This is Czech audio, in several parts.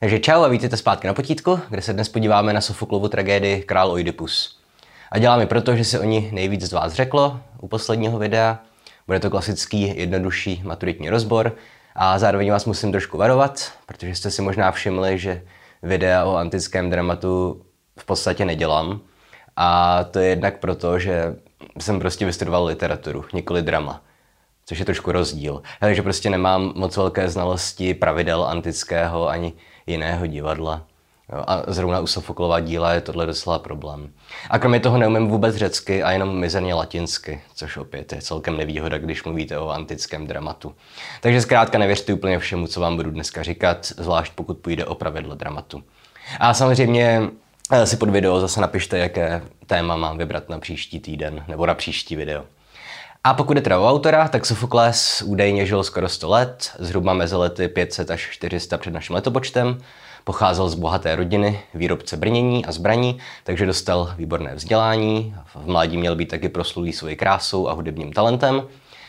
Takže čau a vítejte zpátky na potítku, kde se dnes podíváme na Sofoklovu tragédii Král Oidipus. A děláme proto, že se o ní nejvíc z vás řeklo u posledního videa. Bude to klasický, jednodušší maturitní rozbor a zároveň vás musím trošku varovat, protože jste si možná všimli, že videa o antickém dramatu v podstatě nedělám. A to je jednak proto, že jsem prostě vystudoval literaturu, nikoli drama což je trošku rozdíl. Takže prostě nemám moc velké znalosti pravidel antického ani jiného divadla. A zrovna u Sofoklova díla je tohle docela problém. A kromě toho neumím vůbec řecky a jenom mizerně latinsky, což opět je celkem nevýhoda, když mluvíte o antickém dramatu. Takže zkrátka nevěřte úplně všemu, co vám budu dneska říkat, zvlášť pokud půjde o pravidlo dramatu. A samozřejmě eh, si pod video zase napište, jaké téma mám vybrat na příští týden nebo na příští video. A pokud je teda o autora, tak Sofokles údajně žil skoro 100 let, zhruba mezi lety 500 až 400 před naším letopočtem. Pocházel z bohaté rodiny, výrobce brnění a zbraní, takže dostal výborné vzdělání. V mládí měl být taky proslulý svojí krásou a hudebním talentem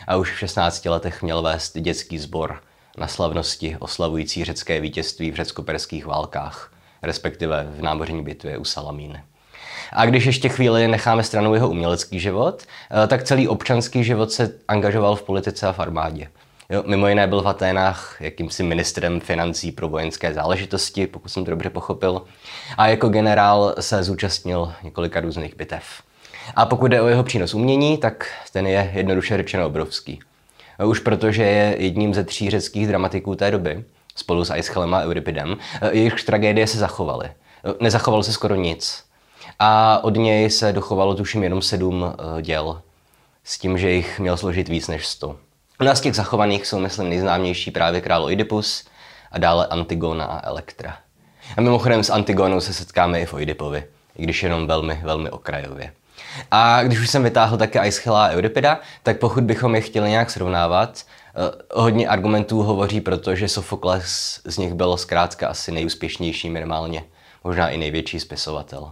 a už v 16 letech měl vést dětský sbor na slavnosti oslavující řecké vítězství v řecko-perských válkách, respektive v námořní bitvě u Salamíny. A když ještě chvíli necháme stranou jeho umělecký život, eh, tak celý občanský život se angažoval v politice a v armádě. Jo, mimo jiné byl v Aténách jakýmsi ministrem financí pro vojenské záležitosti, pokud jsem to dobře pochopil. A jako generál se zúčastnil několika různých bitev. A pokud jde o jeho přínos umění, tak ten je jednoduše řečeno obrovský. Už protože je jedním ze tří řeckých dramatiků té doby, spolu s Aischylem a Euripidem, eh, jejich tragédie se zachovaly. Nezachovalo se skoro nic a od něj se dochovalo tuším jenom sedm uh, děl, s tím, že jich měl složit víc než sto. A z těch zachovaných jsou, myslím, nejznámější právě král Oidipus a dále Antigona a Elektra. A mimochodem s Antigonou se setkáme i v Oidipovi, i když jenom velmi, velmi okrajově. A když už jsem vytáhl také Aeschyla a Euripida, tak pokud bychom je chtěli nějak srovnávat, eh, hodně argumentů hovoří proto, že Sofokles z nich byl zkrátka asi nejúspěšnější minimálně, možná i největší spisovatel.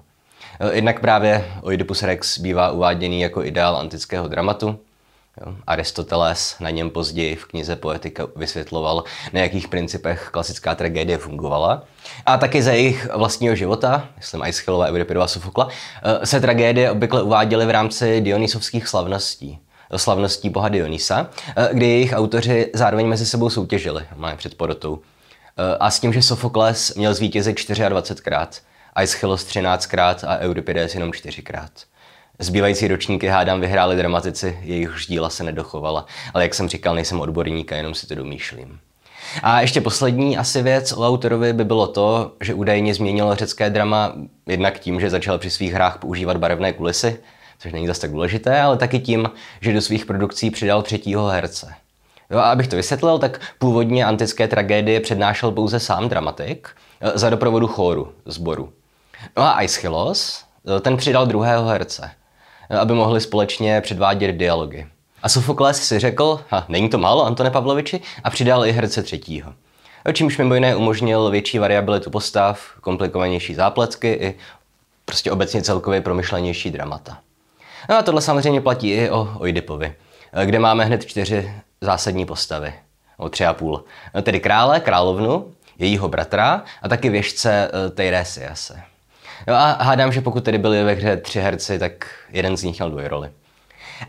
Eh, jednak právě Oedipus Rex bývá uváděný jako ideál antického dramatu. Aristoteles na něm později v knize Poetika vysvětloval, na jakých principech klasická tragédie fungovala. A taky za jejich vlastního života, myslím Aeschylova, Euripidova, Sofokla, eh, se tragédie obvykle uváděly v rámci dionysovských slavností slavností boha Dionýsa, eh, kdy jejich autoři zároveň mezi sebou soutěžili, máme před porotou. A s tím, že Sofokles měl zvítězit 24krát, Aeschylus 13krát a Euripides jenom 4krát. Zbývající ročníky hádám vyhráli dramatici, jejichž díla se nedochovala, ale jak jsem říkal, nejsem odborník a jenom si to domýšlím. A ještě poslední asi věc o autorovi by bylo to, že údajně změnilo řecké drama jednak tím, že začal při svých hrách používat barevné kulisy, což není zase tak důležité, ale taky tím, že do svých produkcí přidal třetího herce. Jo, a abych to vysvětlil, tak původně antické tragédie přednášel pouze sám dramatik eh, za doprovodu chóru, sboru. No a Aeschylus, eh, ten přidal druhého herce, eh, aby mohli společně předvádět dialogy. A Sofokles si řekl, ha, není to málo, Antone Pavloviči, a přidal i herce třetího. Čímž mimo jiné umožnil větší variabilitu postav, komplikovanější zápletky i prostě obecně celkově promyšlenější dramata. No a tohle samozřejmě platí i o Oidipovi, eh, kde máme hned čtyři zásadní postavy, o tři a půl. Tedy krále, královnu, jejího bratra a taky věžce Teiresiase. Jo a hádám, že pokud tedy byli ve hře tři herci, tak jeden z nich měl dvojroli.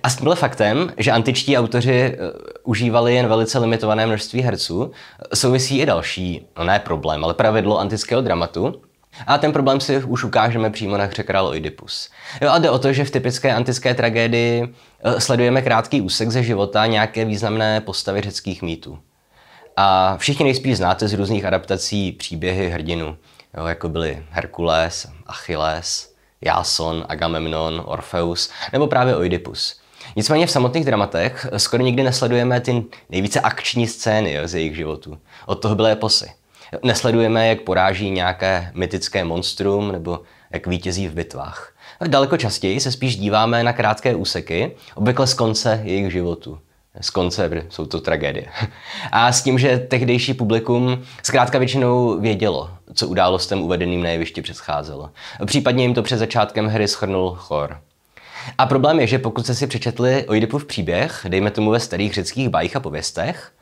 A s tímhle faktem, že antičtí autoři uh, užívali jen velice limitované množství herců, souvisí i další, no ne problém, ale pravidlo antického dramatu, a ten problém si už ukážeme přímo na hře Král Oidipus. Jo, a jde o to, že v typické antické tragédii uh, sledujeme krátký úsek ze života nějaké významné postavy řeckých mýtů. A všichni nejspíš znáte z různých adaptací příběhy hrdinu jo, jako byly Herkules, Achilles, Jason, Agamemnon, Orpheus nebo právě Oidipus. Nicméně v samotných dramatech skoro nikdy nesledujeme ty nejvíce akční scény jo, z jejich životů. Od toho byly eposy. Nesledujeme, jak poráží nějaké mytické monstrum nebo jak vítězí v bitvách. Daleko častěji se spíš díváme na krátké úseky, obvykle z konce jejich životu z konce, jsou to tragédie. A s tím, že tehdejší publikum zkrátka většinou vědělo, co událostem uvedeným na jevišti předcházelo. Případně jim to před začátkem hry schrnul chor. A problém je, že pokud jste si přečetli Oidipův příběh, dejme tomu ve starých řeckých bajích a pověstech,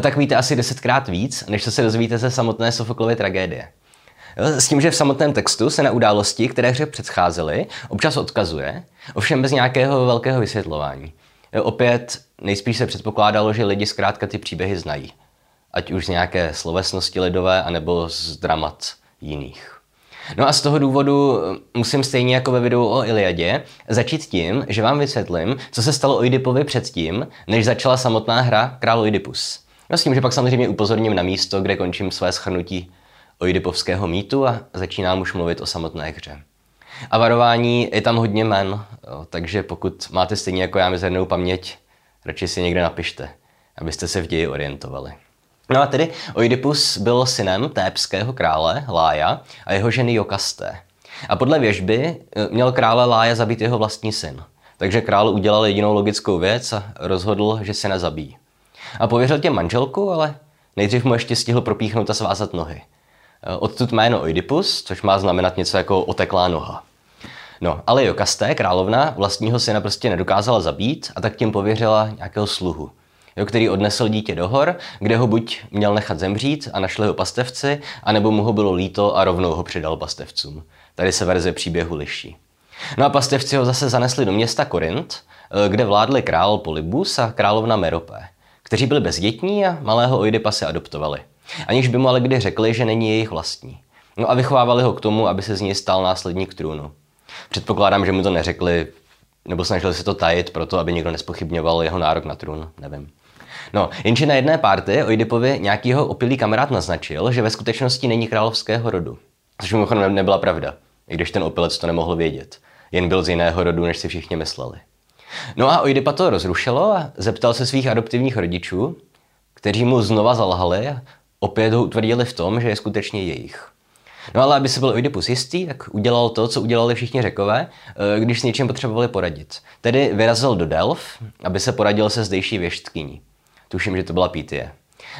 tak víte asi desetkrát víc, než co se dozvíte ze samotné Sofoklovy tragédie. S tím, že v samotném textu se na události, které hře předcházely, občas odkazuje, ovšem bez nějakého velkého vysvětlování. Opět nejspíš se předpokládalo, že lidi zkrátka ty příběhy znají. Ať už z nějaké slovesnosti lidové, anebo z dramat jiných. No a z toho důvodu musím stejně jako ve videu o Iliadě začít tím, že vám vysvětlím, co se stalo Oidipovi předtím, než začala samotná hra Král Oidipus. No s tím, že pak samozřejmě upozorním na místo, kde končím své schrnutí Oidipovského mýtu a začínám už mluvit o samotné hře. A varování je tam hodně men, takže pokud máte stejně jako já mizernou paměť, radši si někde napište, abyste se v ději orientovali. No a tedy Oidipus byl synem tébského krále Lája a jeho ženy Jokasté. A podle věžby eh, měl krále Lája zabít jeho vlastní syn. Takže král udělal jedinou logickou věc a rozhodl, že se nezabíjí. A pověřil tě manželku, ale nejdřív mu ještě stihl propíchnout a svázat nohy. Eh, odtud jméno Oidipus, což má znamenat něco jako oteklá noha. No, ale Jokasté, královna, vlastního syna prostě nedokázala zabít a tak tím pověřila nějakého sluhu, jo, který odnesl dítě do hor, kde ho buď měl nechat zemřít a našli ho pastevci, anebo mu ho bylo líto a rovnou ho přidal pastevcům. Tady se verze příběhu liší. No a pastevci ho zase zanesli do města Korint, eh, kde vládli král Polybus a královna Meropé, kteří byli bezdětní a malého Oidipa se adoptovali. Aniž by mu ale kdy řekli, že není jejich vlastní. No a vychovávali ho k tomu, aby se z něj stal následník trůnu. Předpokládám, že mu to neřekli, nebo snažili se to tajit proto, aby nikdo nespochybňoval jeho nárok na trůn, nevím. No, jenže na jedné párty Oidipovi nějakýho opilý kamarád naznačil, že ve skutečnosti není královského rodu. Což mimochodem nebyla pravda, i když ten opilec to nemohl vědět. Jen byl z jiného rodu, než si všichni mysleli. No a Oidipa to rozrušilo a zeptal se svých adoptivních rodičů, kteří mu znova zalhali a opět ho utvrdili v tom, že je skutečně jejich. No ale aby se byl Oidipus jistý, tak udělal to, co udělali všichni řekové, eh, když s něčím potřebovali poradit. Tedy vyrazil do Delf, aby se poradil se zdejší věštkyní. Tuším, že to byla Pítie.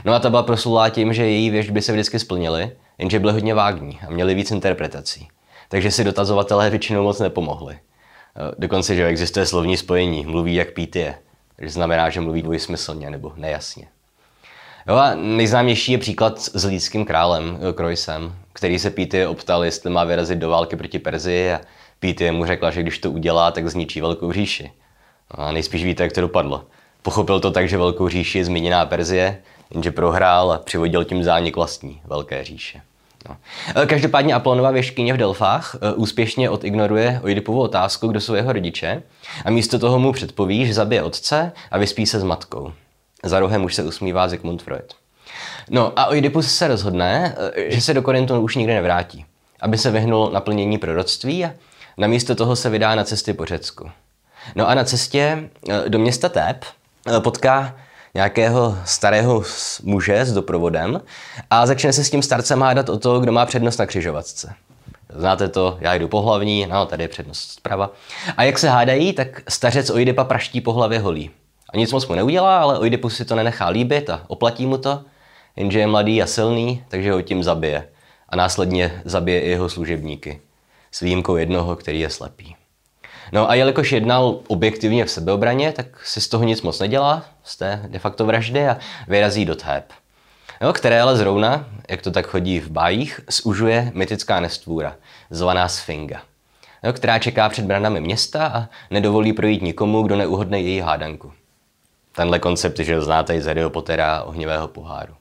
No a ta byla proslulá tím, že její věštby se vždycky splnily, jenže byly hodně vágní a měly víc interpretací. Takže si dotazovatelé většinou moc nepomohli. Eh, dokonce, že existuje slovní spojení, mluví jak Pítie, takže znamená, že mluví dvojsmyslně nebo nejasně. Jo a nejznámější je příklad s lidským králem, Kroisem, který se Píty optal, jestli má vyrazit do války proti Perzii a Píty mu řekla, že když to udělá, tak zničí velkou říši. A nejspíš víte, jak to dopadlo. Pochopil to tak, že velkou říši je zmíněná Perzie, jenže prohrál a přivodil tím zánik vlastní velké říše. No. Každopádně Apollonova věškyně v Delfách e, úspěšně odignoruje Oidipovu otázku, kdo jsou jeho rodiče a místo toho mu předpoví, že zabije otce a vyspí se s matkou. Za rohem už se usmívá Sigmund Freud. No a Oidipus se rozhodne, eh, že se do Korintu už nikdy nevrátí, aby se vyhnul naplnění proroctví a namísto toho se vydá na cesty po Řecku. No a na cestě eh, do města Tép eh, potká nějakého starého muže s doprovodem a začne se s tím starcem hádat o to, kdo má přednost na křižovatce. Znáte to, já jdu po hlavní, no tady je přednost zprava. A jak se hádají, tak stařec Oidipa praští po hlavě holí. A nic moc mu neudělá, ale Oidipus si to nenechá líbit a oplatí mu to, jenže je mladý a silný, takže ho tím zabije. A následně zabije i jeho služebníky. S výjimkou jednoho, který je slepý. No a jelikož jednal objektivně v sebeobraně, tak si z toho nic moc nedělá, z té de facto vraždy a vyrazí do Theb. No, které ale zrovna, jak to tak chodí v bájích, zužuje mytická nestvůra, zvaná Sfinga, no, která čeká před branami města a nedovolí projít nikomu, kdo neuhodne její hádanku. Tenhle koncept, že ho znáte i z Harryho Pottera ohnivého poháru.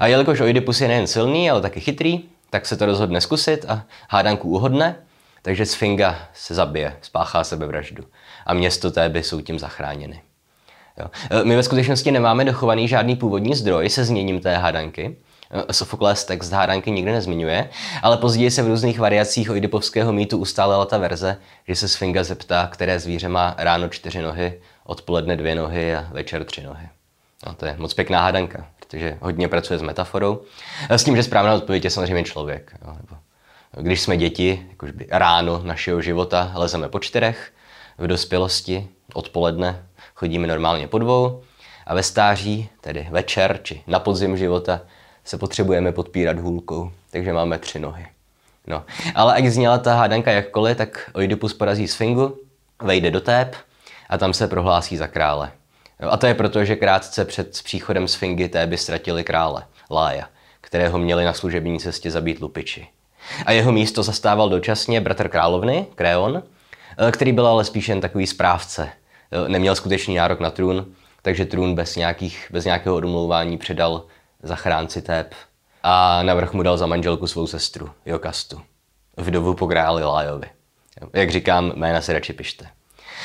A jelikož Oidipus je nejen silný, ale taky chytrý, tak se to rozhodne zkusit a hádanku uhodne, takže Sfinga se zabije, spáchá sebevraždu a město Téby jsou tím zachráněny. Jo. E, my ve skutečnosti nemáme dochovaný žádný původní zdroj se změním té hádanky. E, Sofoklés text hádanky nikdy nezmiňuje, ale později se v různých variacích oidipovského mýtu ustálela ta verze, že se Sfinga zeptá, které zvíře má ráno čtyři nohy, odpoledne dvě nohy a večer tři nohy. No, to je moc pěkná hádanka, protože hodně pracuje s metaforou. S tím, že správná odpověď je samozřejmě člověk. Jo, nebo když jsme děti, jakož by ráno našeho života lezeme po čtyřech, v dospělosti odpoledne chodíme normálně po dvou a ve stáří, tedy večer či na podzim života, se potřebujeme podpírat hůlkou, takže máme tři nohy. No, ale ať zněla ta hádanka jakkoliv, tak Oidipus porazí Sfingu, vejde do tép a tam se prohlásí za krále. A to je proto, že krátce před příchodem Sfingy Téby ztratili krále, Lája, kterého měli na služební cestě zabít lupiči. A jeho místo zastával dočasně bratr královny, Kreon, eh, který byl ale spíš jen takový správce. Eh, neměl skutečný nárok na trůn, takže trůn bez, nějakých, bez nějakého odmlouvání předal zachránci Tép a navrch mu dal za manželku svou sestru, Jokastu, vdovu po králi Lájovi. Jak říkám, jména se radši pište.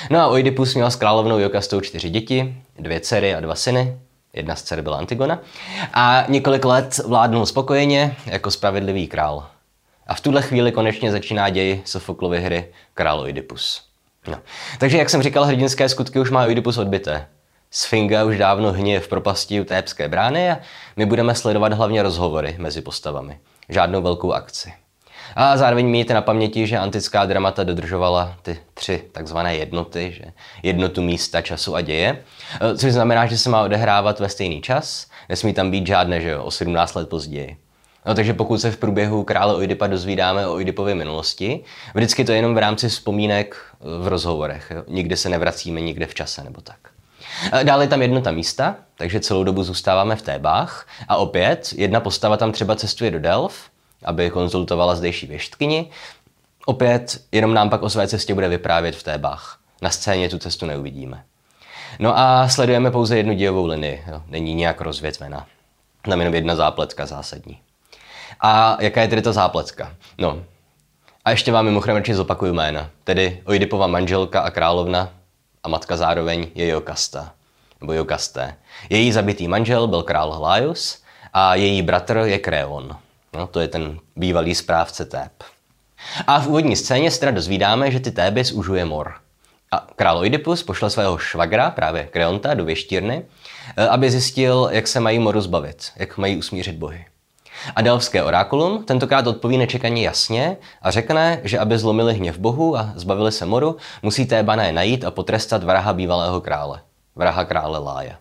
No a Oidipus měl s královnou Jokastou čtyři děti, dvě dcery a dva syny. Jedna z dcer byla Antigona. A několik let vládnul spokojeně jako spravedlivý král. A v tuhle chvíli konečně začíná děj Sofoklovy hry Král Oidipus. No. Takže, jak jsem říkal, hrdinské skutky už má Oidipus odbité. Sfinga už dávno hně v propasti u Tébské brány a my budeme sledovat hlavně rozhovory mezi postavami. Žádnou velkou akci. A zároveň mějte na paměti, že antická dramata dodržovala ty tři takzvané jednoty, že jednotu místa, času a děje, e, což znamená, že se má odehrávat ve stejný čas, nesmí tam být žádné, že jo, o 17 let později. No, takže pokud se v průběhu krále Oidipa dozvídáme o Oidipově minulosti, vždycky to je jenom v rámci vzpomínek v rozhovorech. Jo? Se nevracíme nikde v čase nebo tak. E, dále je tam jednota místa, takže celou dobu zůstáváme v Tébách. A opět, jedna postava tam třeba cestuje do Delf, aby konzultovala zdejší věštkyni. Opět jenom nám pak o své cestě bude vyprávět v Tébách. Na scéně tu cestu neuvidíme. No a sledujeme pouze jednu dějovou linii, jo. není nějak rozvětvená. Tam jenom jedna zápletka zásadní. A jaká je tedy ta zápletka? No, a ještě vám mimochodem radši zopakuju jména. Tedy Oidipova manželka a královna a matka zároveň je Jokasta, nebo Jokasté. Její zabitý manžel byl král Hlaius a její bratr je Kreon. No, to je ten bývalý správce Tép. A v úvodní scéně se teda dozvídáme, že ty Téby zužuje mor. A král Oidipus pošle svého švagra, právě Kreonta, do věštírny, eh, aby zjistil, jak se mají moru zbavit, jak mají usmířit bohy. A delfské orákulum tentokrát odpoví nečekaně jasně a řekne, že aby zlomili hněv bohu a zbavili se moru, musí Tébané najít a potrestat vraha bývalého krále, vraha krále Láje.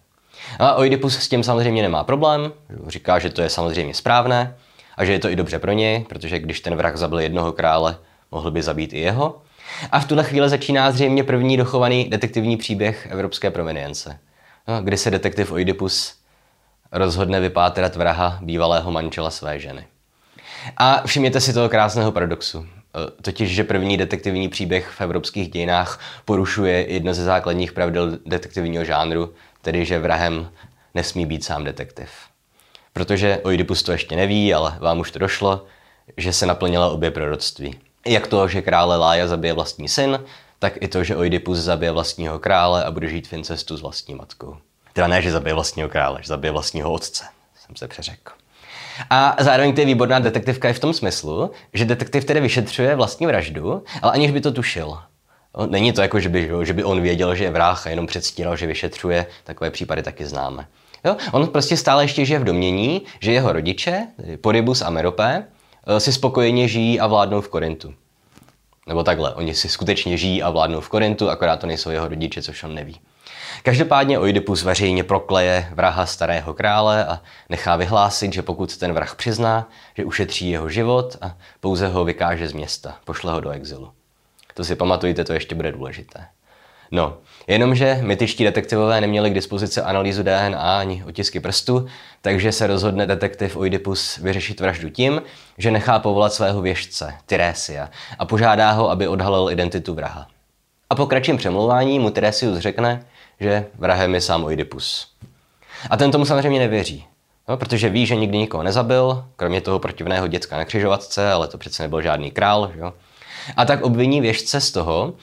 A Oidipus s tím samozřejmě nemá problém, říká, že to je samozřejmě správné, a že je to i dobře pro něj, protože když ten vrah zabil jednoho krále, mohl by zabít i jeho. A v tuhle chvíli začíná zřejmě první dochovaný detektivní příběh evropské provenience, no, kdy se detektiv Oidipus rozhodne vypátrat vraha bývalého manžela své ženy. A všimněte si toho krásného paradoxu. E, totiž, že první detektivní příběh v evropských dějinách porušuje jedno ze základních pravidel detektivního žánru, tedy že vrahem nesmí být sám detektiv protože Oidipus to ještě neví, ale vám už to došlo, že se naplnila obě proroctví. Jak to, že krále Lája zabije vlastní syn, tak i to, že Oidipus zabije vlastního krále a bude žít v incestu s vlastní matkou. Teda ne, že zabije vlastního krále, že zabije vlastního otce, jsem se přeřekl. A zároveň to je výborná detektivka i v tom smyslu, že detektiv tedy vyšetřuje vlastní vraždu, ale aniž by to tušil. Není to jako, že by, že by on věděl, že je vrah a jenom předstíral, že vyšetřuje, takové případy taky známe. Jo? On prostě stále ještě žije v domění, že jeho rodiče, Porybus a Meropé, eh, si spokojeně žijí a vládnou v Korintu. Nebo takhle, oni si skutečně žijí a vládnou v Korintu, akorát to nejsou jeho rodiče, což on neví. Každopádně Oidipus veřejně prokleje vraha starého krále a nechá vyhlásit, že pokud ten vrah přizná, že ušetří jeho život a pouze ho vykáže z města, pošle ho do exilu. To si pamatujte, to ještě bude důležité. No, jenomže mytičtí detektivové neměli k dispozici analýzu DNA ani otisky prstu, takže se rozhodne detektiv Oidipus vyřešit vraždu tím, že nechá povolat svého věžce, Tyresia, a požádá ho, aby odhalil identitu vraha. A po kratším přemlouvání mu Tyresius řekne, že vrahem je sám Oidipus. A ten tomu samozřejmě nevěří, no, protože ví, že nikdy nikoho nezabil, kromě toho protivného děcka na křižovatce, ale to přece nebyl žádný král, že jo? A tak obviní věžce z toho,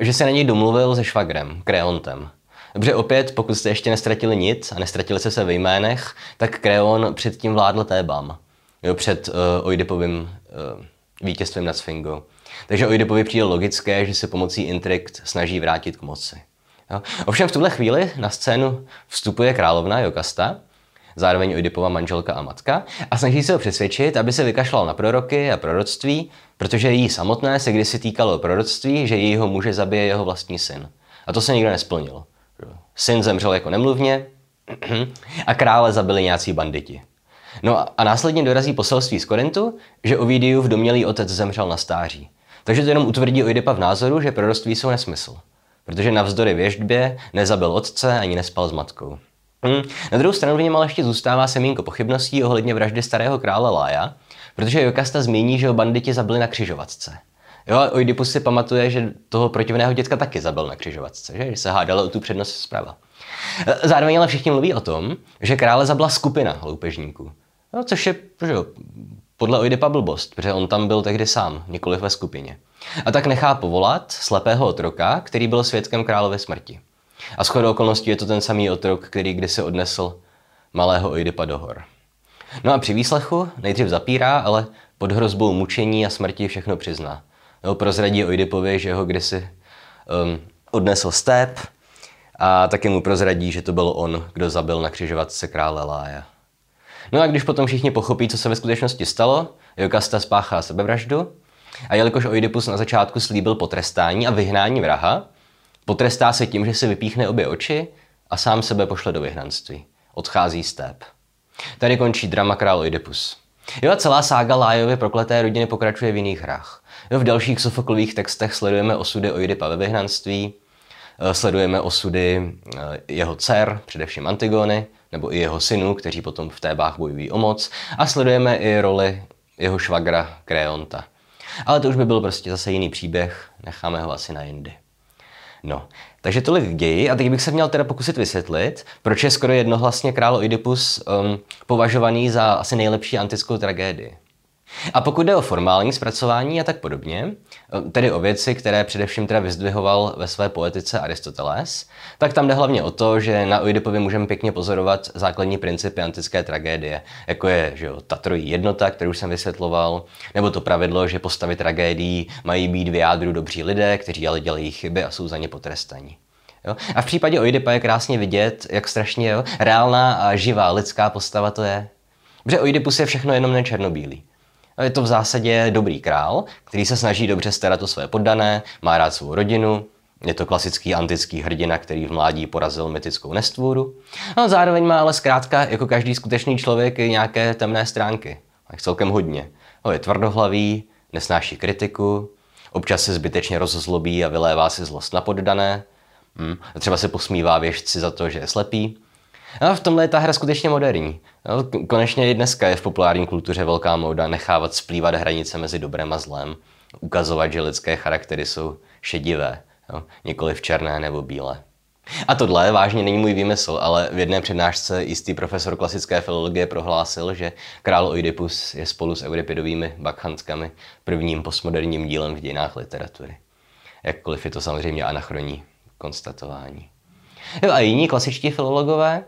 že se na něj domluvil se švagrem, Kreontem. Dobře, opět, pokud jste ještě nestratili nic a nestratili se se ve jménech, tak Kreon předtím vládl Tébam. Jo, před uh, Oidipovým uh, vítězstvím nad Sfingou. Takže Oidipovi přijde logické, že se pomocí intrik snaží vrátit k moci. Jo. Ovšem v tuhle chvíli na scénu vstupuje královna Jokasta, zároveň Oidipova manželka a matka, a snaží se ho přesvědčit, aby se vykašlal na proroky a proroctví, protože jí samotné se kdysi týkalo proroctví, že jejího muže zabije jeho vlastní syn. A to se nikdo nesplnil. Syn zemřel jako nemluvně a krále zabili nějací banditi. No a následně dorazí poselství z Korintu, že Ovidiu v domělý otec zemřel na stáří. Takže to jenom utvrdí Oidipa v názoru, že proroctví jsou nesmysl. protože navzdory věždbě nezabil otce ani nespal s matkou. Hmm. Na druhou stranu v něm ale ještě zůstává semínko pochybností ohledně vraždy starého krále Lája, protože Jokasta zmíní, že ho banditi zabili na křižovatce. Jo, Oidipus si pamatuje, že toho protivného dětka taky zabil na křižovatce, že, že se hádalo o tu přednost zprava. Zároveň ale všichni mluví o tom, že krále zabila skupina loupežníků. No, což je že jo, podle Oidipa blbost, protože on tam byl tehdy sám, nikoliv ve skupině. A tak nechá povolat slepého otroka, který byl svědkem královy smrti. A shodou okolností je to ten samý otrok, který kdysi odnesl malého Oidipa do hor. No a při výslechu nejdřív zapírá, ale pod hrozbou mučení a smrti všechno přizná. No, prozradí Oidipovi, že ho kdysi um, odnesl stép a taky mu prozradí, že to byl on, kdo zabil na křižovatce krále Lája. No a když potom všichni pochopí, co se ve skutečnosti stalo, Jokasta spáchá sebevraždu a jelikož Oidipus na začátku slíbil potrestání a vyhnání vraha, potrestá se tím, že si vypíchne obě oči a sám sebe pošle do vyhnanství. Odchází stép. Tady končí drama král Oidipus. Jo a celá sága Lájově prokleté rodiny pokračuje v jiných hrách. Jo, v dalších Sofoklových textech sledujeme osudy Oidipa ve vyhnanství, eh, sledujeme osudy eh, jeho dcer, především Antigony, nebo i jeho synů, kteří potom v Tébách bojují o moc, a sledujeme i roli jeho švagra Kreonta. Ale to už by byl prostě zase jiný příběh, necháme ho asi na jindy. No, takže tolik k ději a teď bych se měl teda pokusit vysvětlit, proč je skoro jednohlasně král Oidipus um, považovaný za asi nejlepší antickou tragédii. A pokud jde o formální zpracování a tak podobně, tedy o věci, které především teda vyzdvihoval ve své poetice Aristoteles, tak tam jde hlavně o to, že na Oidipovi můžeme pěkně pozorovat základní principy antické tragédie, jako je že jo, ta trojí jednota, kterou jsem vysvětloval, nebo to pravidlo, že postavy tragédií mají být v jádru dobří lidé, kteří ale dělají chyby a jsou za ně potrestaní. Jo? A v případě Oidipa je krásně vidět, jak strašně jo, reálná a živá lidská postava to je. Protože Oidipus je všechno jenom nečernobílý. Je to v zásadě dobrý král, který se snaží dobře starat o své poddané, má rád svou rodinu, je to klasický antický hrdina, který v mládí porazil mytickou nestvůru. No, zároveň má ale zkrátka, jako každý skutečný člověk, i nějaké temné stránky. A celkem hodně. No, je tvrdohlavý, nesnáší kritiku, občas se zbytečně rozzlobí a vylévá si zlost na poddané. Hm. A třeba se posmívá věžci za to, že je slepý. A v tomhle je ta hra skutečně moderní. No, konečně i dneska je v populární kultuře velká móda nechávat splývat hranice mezi dobrem a zlem, ukazovat, že lidské charaktery jsou šedivé, jo, nikoli v černé nebo bílé. A tohle vážně není můj výmysl, ale v jedné přednášce jistý profesor klasické filologie prohlásil, že král Oidipus je spolu s Euripidovými bakchanskami prvním postmoderním dílem v dějinách literatury. Jakkoliv je to samozřejmě anachronní konstatování. Jo, a jiní klasičtí filologové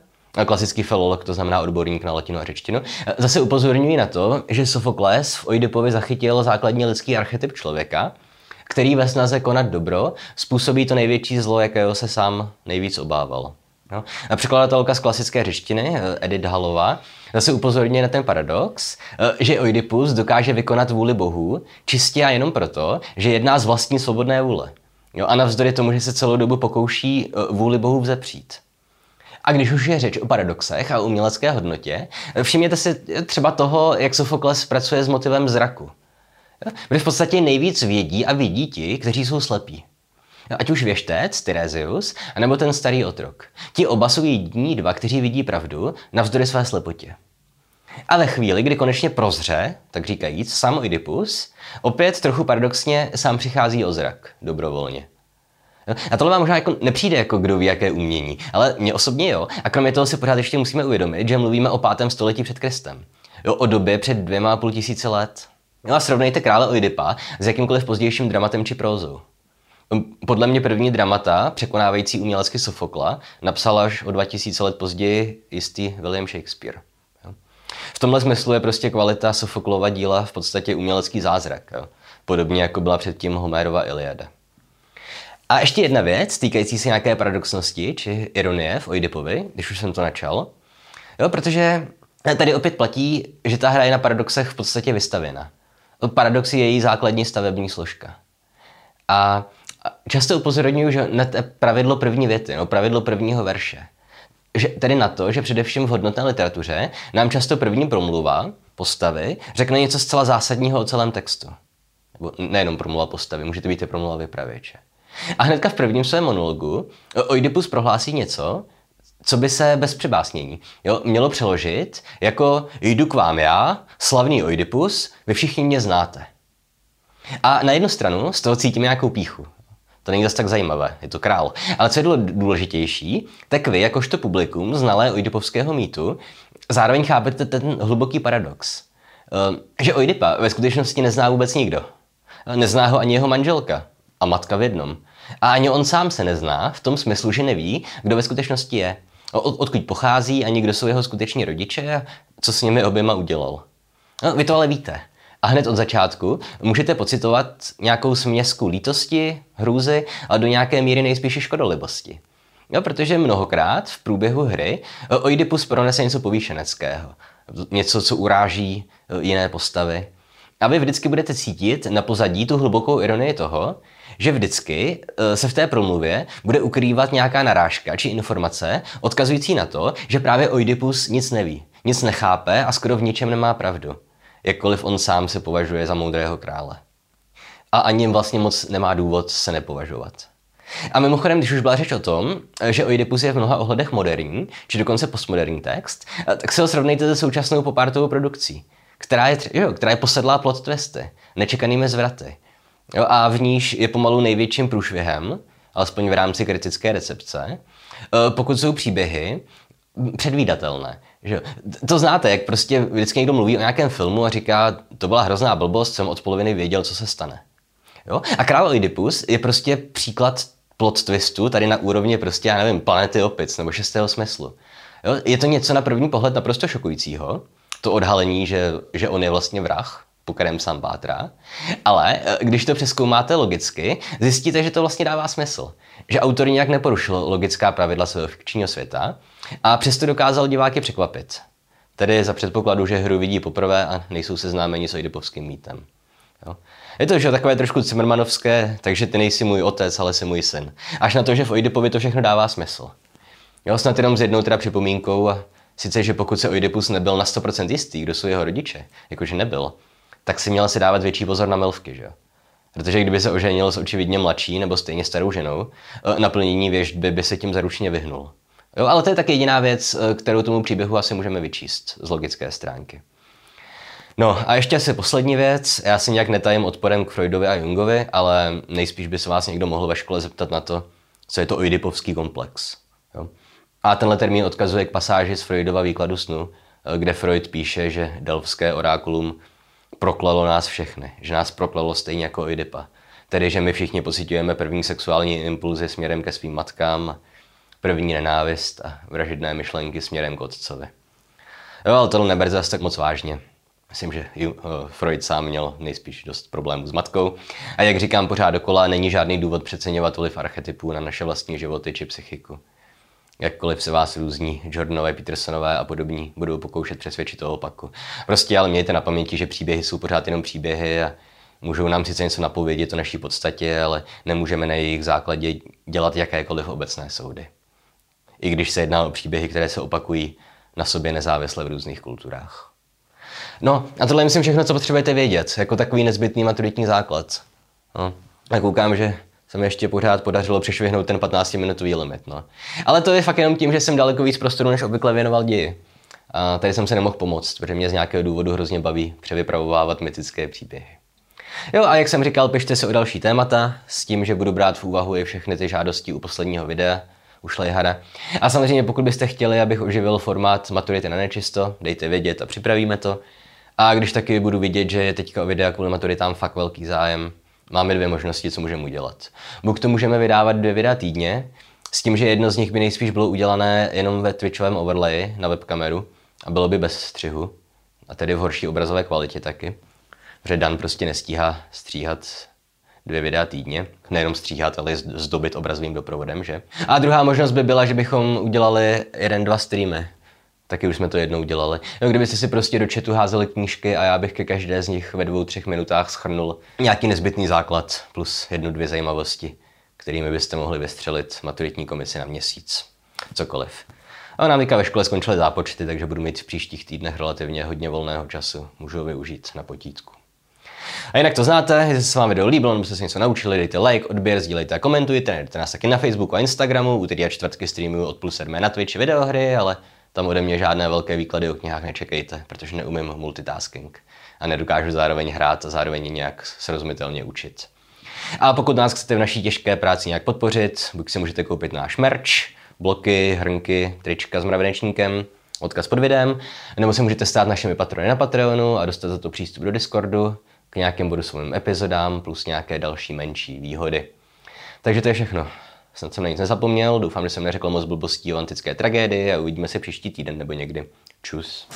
klasický filolog, to znamená odborník na latinu a řečtinu, zase upozorňují na to, že Sofokles v Oidipovi zachytil základní lidský archetyp člověka, který ve snaze konat dobro způsobí to největší zlo, jakého se sám nejvíc obával. No. A překladatelka z klasické řečtiny, Edith Halová, zase upozorňuje na ten paradox, že Oidipus dokáže vykonat vůli Bohu čistě a jenom proto, že jedná z vlastní svobodné vůle. Jo, a navzdory tomu, že se celou dobu pokouší vůli Bohu vzepřít. A když už je řeč o paradoxech a umělecké hodnotě, všimněte si třeba toho, jak Sofokles pracuje s motivem zraku. Protože v podstatě nejvíc vědí a vidí ti, kteří jsou slepí. Ať už věštec, Tyrezius, anebo ten starý otrok. Ti oba jsou jediní dva, kteří vidí pravdu navzdory své slepotě. A ve chvíli, kdy konečně prozře, tak říkajíc, sám Oidipus, opět trochu paradoxně sám přichází o zrak, dobrovolně. A tohle vám možná jako nepřijde jako kdo ví, jaké umění, ale mě osobně jo. A kromě toho si pořád ještě musíme uvědomit, že mluvíme o pátém století před Kristem. Jo, o době před dvěma a půl tisíce let. No a srovnejte krále Oidipa s jakýmkoliv pozdějším dramatem či prózou. Podle mě první dramata, překonávající umělecky Sofokla, napsal až o 2000 let později jistý William Shakespeare. V tomhle smyslu je prostě kvalita Sofoklova díla v podstatě umělecký zázrak. Jo? Podobně jako byla předtím Homérova Iliada. A ještě jedna věc, týkající se nějaké paradoxnosti či ironie v Oidipovi, když už jsem to načal. Jo, protože tady opět platí, že ta hra je na paradoxech v podstatě vystavěna. Paradox je její základní stavební složka. A často upozorňuji, že na pravidlo první věty, no, pravidlo prvního verše. Že, tedy na to, že především v hodnotné literatuře nám často první promluva postavy řekne něco zcela zásadního o celém textu. Nebo nejenom promluva postavy, může to být i promluva vypravěče. A hnedka v prvním svém monologu Oidipus prohlásí něco, co by se bez přebásnění jo, mělo přeložit jako jdu k vám já, slavný Oidipus, vy všichni mě znáte. A na jednu stranu z toho cítím nějakou píchu. To není zase tak zajímavé, je to král. Ale co je důležitější, tak vy, jakožto publikum, znalé Oidipovského mýtu, zároveň chápete ten hluboký paradox. Eh, že Oidipa ve skutečnosti nezná vůbec nikdo. Eh, nezná ho ani jeho manželka a matka v jednom. A ani on sám se nezná v tom smyslu, že neví, kdo ve skutečnosti je. Od, odkud pochází, ani kdo jsou jeho skuteční rodiče a co s nimi oběma udělal. No, vy to ale víte. A hned od začátku můžete pocitovat nějakou směsku lítosti, hrůzy a do nějaké míry nejspíše škodolibosti. No, protože mnohokrát v průběhu hry Oidipus pronese něco povýšeneckého. Něco, co uráží e, jiné postavy. A vy vždycky budete cítit na pozadí tu hlubokou ironii toho, že vždycky e, se v té promluvě bude ukrývat nějaká narážka či informace odkazující na to, že právě Oidipus nic neví, nic nechápe a skoro v ničem nemá pravdu jakkoliv on sám se považuje za moudrého krále. A ani vlastně moc nemá důvod se nepovažovat. A mimochodem, když už byla řeč o tom, že Oidipus je v mnoha ohledech moderní, či dokonce postmoderní text, tak se ho srovnejte se současnou popártovou produkcí, která je, jo, která je posedlá plot twisty, nečekanými zvraty. Jo, a v níž je pomalu největším průšvihem, alespoň v rámci kritické recepce, eh, pokud jsou příběhy předvídatelné. Že? To znáte, jak prostě vždycky někdo mluví o nějakém filmu a říká, to byla hrozná blbost, jsem od poloviny věděl, co se stane. Jo? A Král Oedipus je prostě příklad plot twistu tady na úrovni prostě, já nevím, planety opic nebo šestého smyslu. Jo? Je to něco na první pohled naprosto šokujícího, to odhalení, že, že on je vlastně vrah, po kterém sám pátrá. Ale eh, když to přeskoumáte logicky, zjistíte, že to vlastně dává smysl. Že autor nějak neporušil logická pravidla svého fikčního světa a přesto dokázal diváky překvapit. Tedy za předpokladu, že hru vidí poprvé a nejsou seznámeni s Oidipovským mýtem. Jo. Je to že takové trošku Cimrmanovské, takže ty nejsi můj otec, ale jsi můj syn. Až na to, že v Oidipovi to všechno dává smysl. Jo, snad jenom s jednou teda připomínkou, sice, že pokud se Oidipus nebyl na 100% jistý, kdo jsou jeho rodiče, jakože nebyl, tak si měl si dávat větší pozor na milvky, že. Protože kdyby se oženil s očividně mladší nebo stejně starou ženou, eh, naplnění věžby by se tím zaručeně vyhnul. Jo, ale to je tak jediná věc, eh, kterou tomu příběhu asi můžeme vyčíst z logické stránky. No a ještě asi poslední věc. Já si nějak netajím odporem k Freudovi a Jungovi, ale nejspíš by se vás někdo mohl ve škole zeptat na to, co je to oidipovský komplex. Jo? A tenhle termín odkazuje k pasáži z Freudova výkladu snu, eh, kde Freud píše, že delfské orákulum proklalo nás všechny, že nás proklalo stejně jako Oidipa. Tedy, že my všichni pocitujeme první sexuální impulzy směrem ke svým matkám, první nenávist a vražedné myšlenky směrem k otcovi. Jo, ale tohle neber zase tak moc vážně. Myslím, že eh, Freud sám měl nejspíš dost problémů s matkou. A jak říkám pořád dokola, není žádný důvod přeceňovat vliv archetypů na naše vlastní životy či psychiku. Jakkoliv se vás různí Jordanové, Petersonové a podobní budou pokoušet přesvědčit o opaku. Prostě ale mějte na paměti, že příběhy jsou pořád jenom příběhy a můžou nám sice něco napovědět o naší podstatě, ale nemůžeme na jejich základě dělat jakékoliv obecné soudy i když se jedná o příběhy, které se opakují na sobě nezávisle v různých kulturách. No a tohle je myslím všechno, co potřebujete vědět, jako takový nezbytný maturitní základ. No. A koukám, že se mi ještě pořád podařilo přešvihnout ten 15-minutový limit. No. Ale to je fakt jenom tím, že jsem daleko víc prostoru, než obvykle věnoval ději. A tady jsem se nemohl pomoct, protože mě z nějakého důvodu hrozně baví převypravovávat mytické příběhy. Jo, a jak jsem říkal, pište se o další témata, s tím, že budu brát v úvahu i všechny ty žádosti u posledního videa, ušlej hada. A samozřejmě pokud byste chtěli, abych oživil formát maturity na nečisto, dejte vědět a připravíme to. A když taky budu vidět, že je teďka o videa kvůli maturitám fakt velký zájem, máme dvě možnosti, co můžeme udělat. Buď to můžeme vydávat dvě videa týdně, s tím, že jedno z nich by nejspíš bylo udělané jenom ve Twitchovém overlayi na webkameru a bylo by bez střihu, a tedy v horší obrazové kvalitě taky. Protože Dan prostě nestíhá stříhat dvě videa týdně, nejenom stříhat, ale zdobit obrazovým doprovodem, že? A druhá možnost by byla, že bychom udělali jeden, dva streamy. Taky už jsme to jednou udělali. No, kdybyste si prostě do chatu házeli knížky a já bych ke každé z nich ve dvou, třech minutách schrnul nějaký nezbytný základ plus jednu, dvě zajímavosti, kterými byste mohli vystřelit maturitní komisi na měsíc. Cokoliv. A nám ve škole skončily zápočty, takže budu mít v příštích týdnech relativně hodně volného času. Můžu ho využít na potítku. A jinak to znáte, jestli se vám video líbilo nebo jste se něco naučili, dejte like, odběr, sdílejte a komentujte, najdete nás taky na Facebooku a Instagramu, úterý a čtvrtky streamuju od půl sedmé na Twitchi videohry, ale tam ode mě žádné velké výklady o knihách nečekejte, protože neumím multitasking a nedokážu zároveň hrát a zároveň nějak srozumitelně učit. A pokud nás chcete v naší těžké práci nějak podpořit, buď si můžete koupit náš merch, bloky, hrnky, trička s mravenečníkem, odkaz pod videem, nebo si můžete stát našimi patrony na Patreonu a dostat za to přístup do Discordu k nějakým bonusovým epizodám plus nějaké další menší výhody. Takže to je všechno. Snad jsem na nic nezapomněl, doufám, že jsem neřekl moc blbostí o antické tragédii a uvidíme se příští týden nebo někdy. Čus.